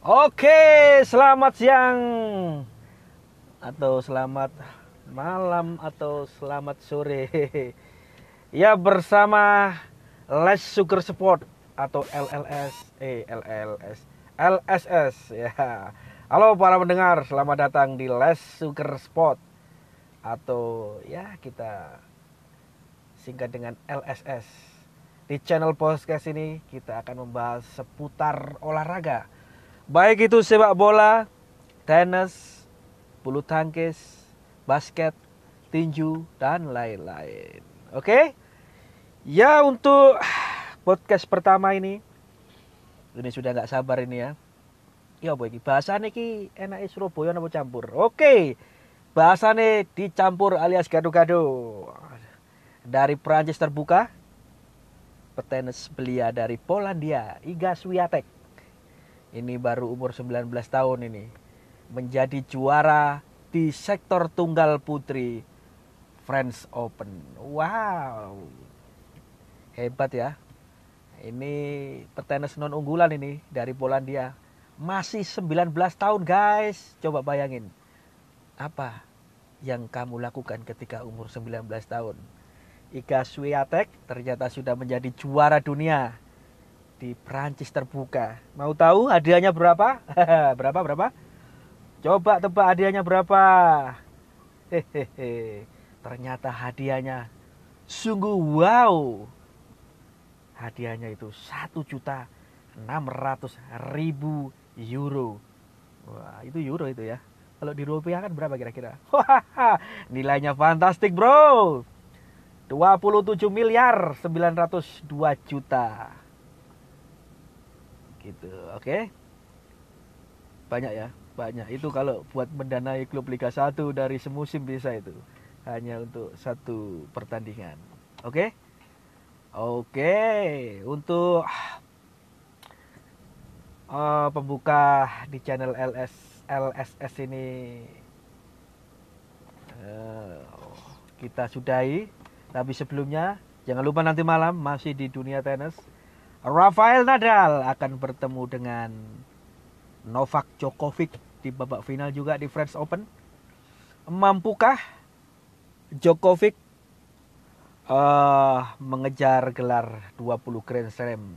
Oke, selamat siang atau selamat malam atau selamat sore. Ya bersama Les Sugar Sport atau LLS eh LLS LSS ya. Halo para pendengar, selamat datang di Les Sugar Sport atau ya kita singkat dengan LSS. Di channel podcast ini kita akan membahas seputar olahraga. Baik itu sepak bola, tenis, bulu tangkis, basket, tinju dan lain-lain. Oke? Ya untuk podcast pertama ini ini sudah nggak sabar ini ya. Ya ini bahasane iki enake Surabaya apa campur? Oke. Bahasane dicampur alias gado-gado. Dari Prancis terbuka petenis belia dari Polandia, Iga Swiatek. Ini baru umur 19 tahun ini. Menjadi juara di sektor tunggal putri French Open. Wow. Hebat ya. Ini petenis non unggulan ini dari Polandia. Masih 19 tahun guys. Coba bayangin. Apa yang kamu lakukan ketika umur 19 tahun? Iga Swiatek ternyata sudah menjadi juara dunia di Prancis terbuka. Mau tahu hadiahnya berapa? berapa berapa? Coba tebak hadiahnya berapa? Hehehe. Ternyata hadiahnya sungguh wow. Hadiahnya itu satu juta enam ratus ribu euro. Wah, itu euro itu ya. Kalau di rupiah kan berapa kira-kira? Nilainya fantastik, Bro. 27 miliar 902 juta. Gitu, oke. Banyak ya, banyak. Itu kalau buat mendanai klub Liga 1 dari semusim bisa itu. Hanya untuk satu pertandingan. Oke? Oke, untuk uh, pembuka di channel LS LSS ini uh, kita sudahi. Tapi sebelumnya jangan lupa nanti malam masih di dunia tenis. Rafael Nadal akan bertemu dengan Novak Djokovic di babak final juga di French Open. Mampukah Djokovic uh, mengejar gelar 20 Grand Slam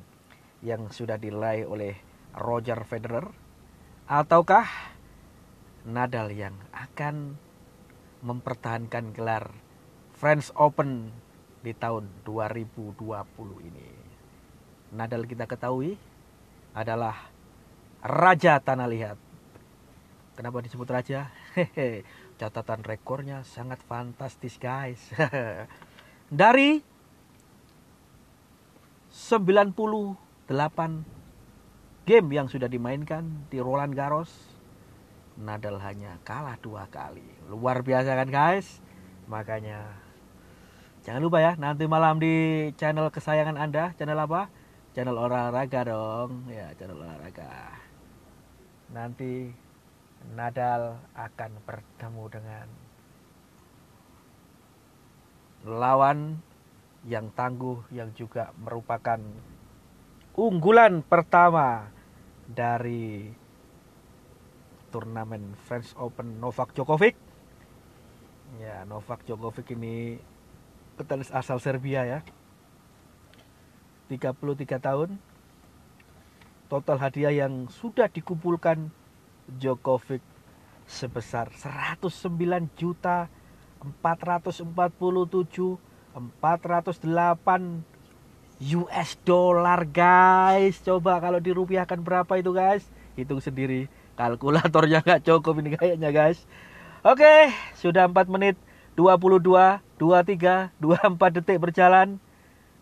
yang sudah diraih oleh Roger Federer ataukah Nadal yang akan mempertahankan gelar French Open di tahun 2020 ini. Nadal kita ketahui adalah raja tanah liat. Kenapa disebut raja? Hehe, catatan rekornya sangat fantastis guys. Dari 98 game yang sudah dimainkan di Roland Garros, Nadal hanya kalah dua kali. Luar biasa kan guys? Makanya jangan lupa ya nanti malam di channel kesayangan Anda, channel apa? Channel olahraga dong, ya channel olahraga. Nanti Nadal akan bertemu dengan lawan yang tangguh yang juga merupakan unggulan pertama dari turnamen French Open Novak Djokovic. Ya, Novak Djokovic ini petenis asal Serbia ya. 33 tahun. Total hadiah yang sudah dikumpulkan Djokovic sebesar 109 juta 447 408 US dollar guys. Coba kalau dirupiahkan berapa itu guys? Hitung sendiri. Kalkulatornya nggak cukup ini kayaknya guys. Oke sudah 4 menit 22 23 24 detik berjalan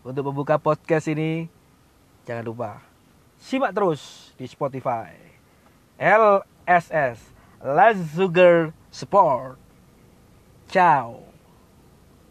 untuk membuka podcast ini jangan lupa simak terus di Spotify. LSS Let's Sugar Sport. Ciao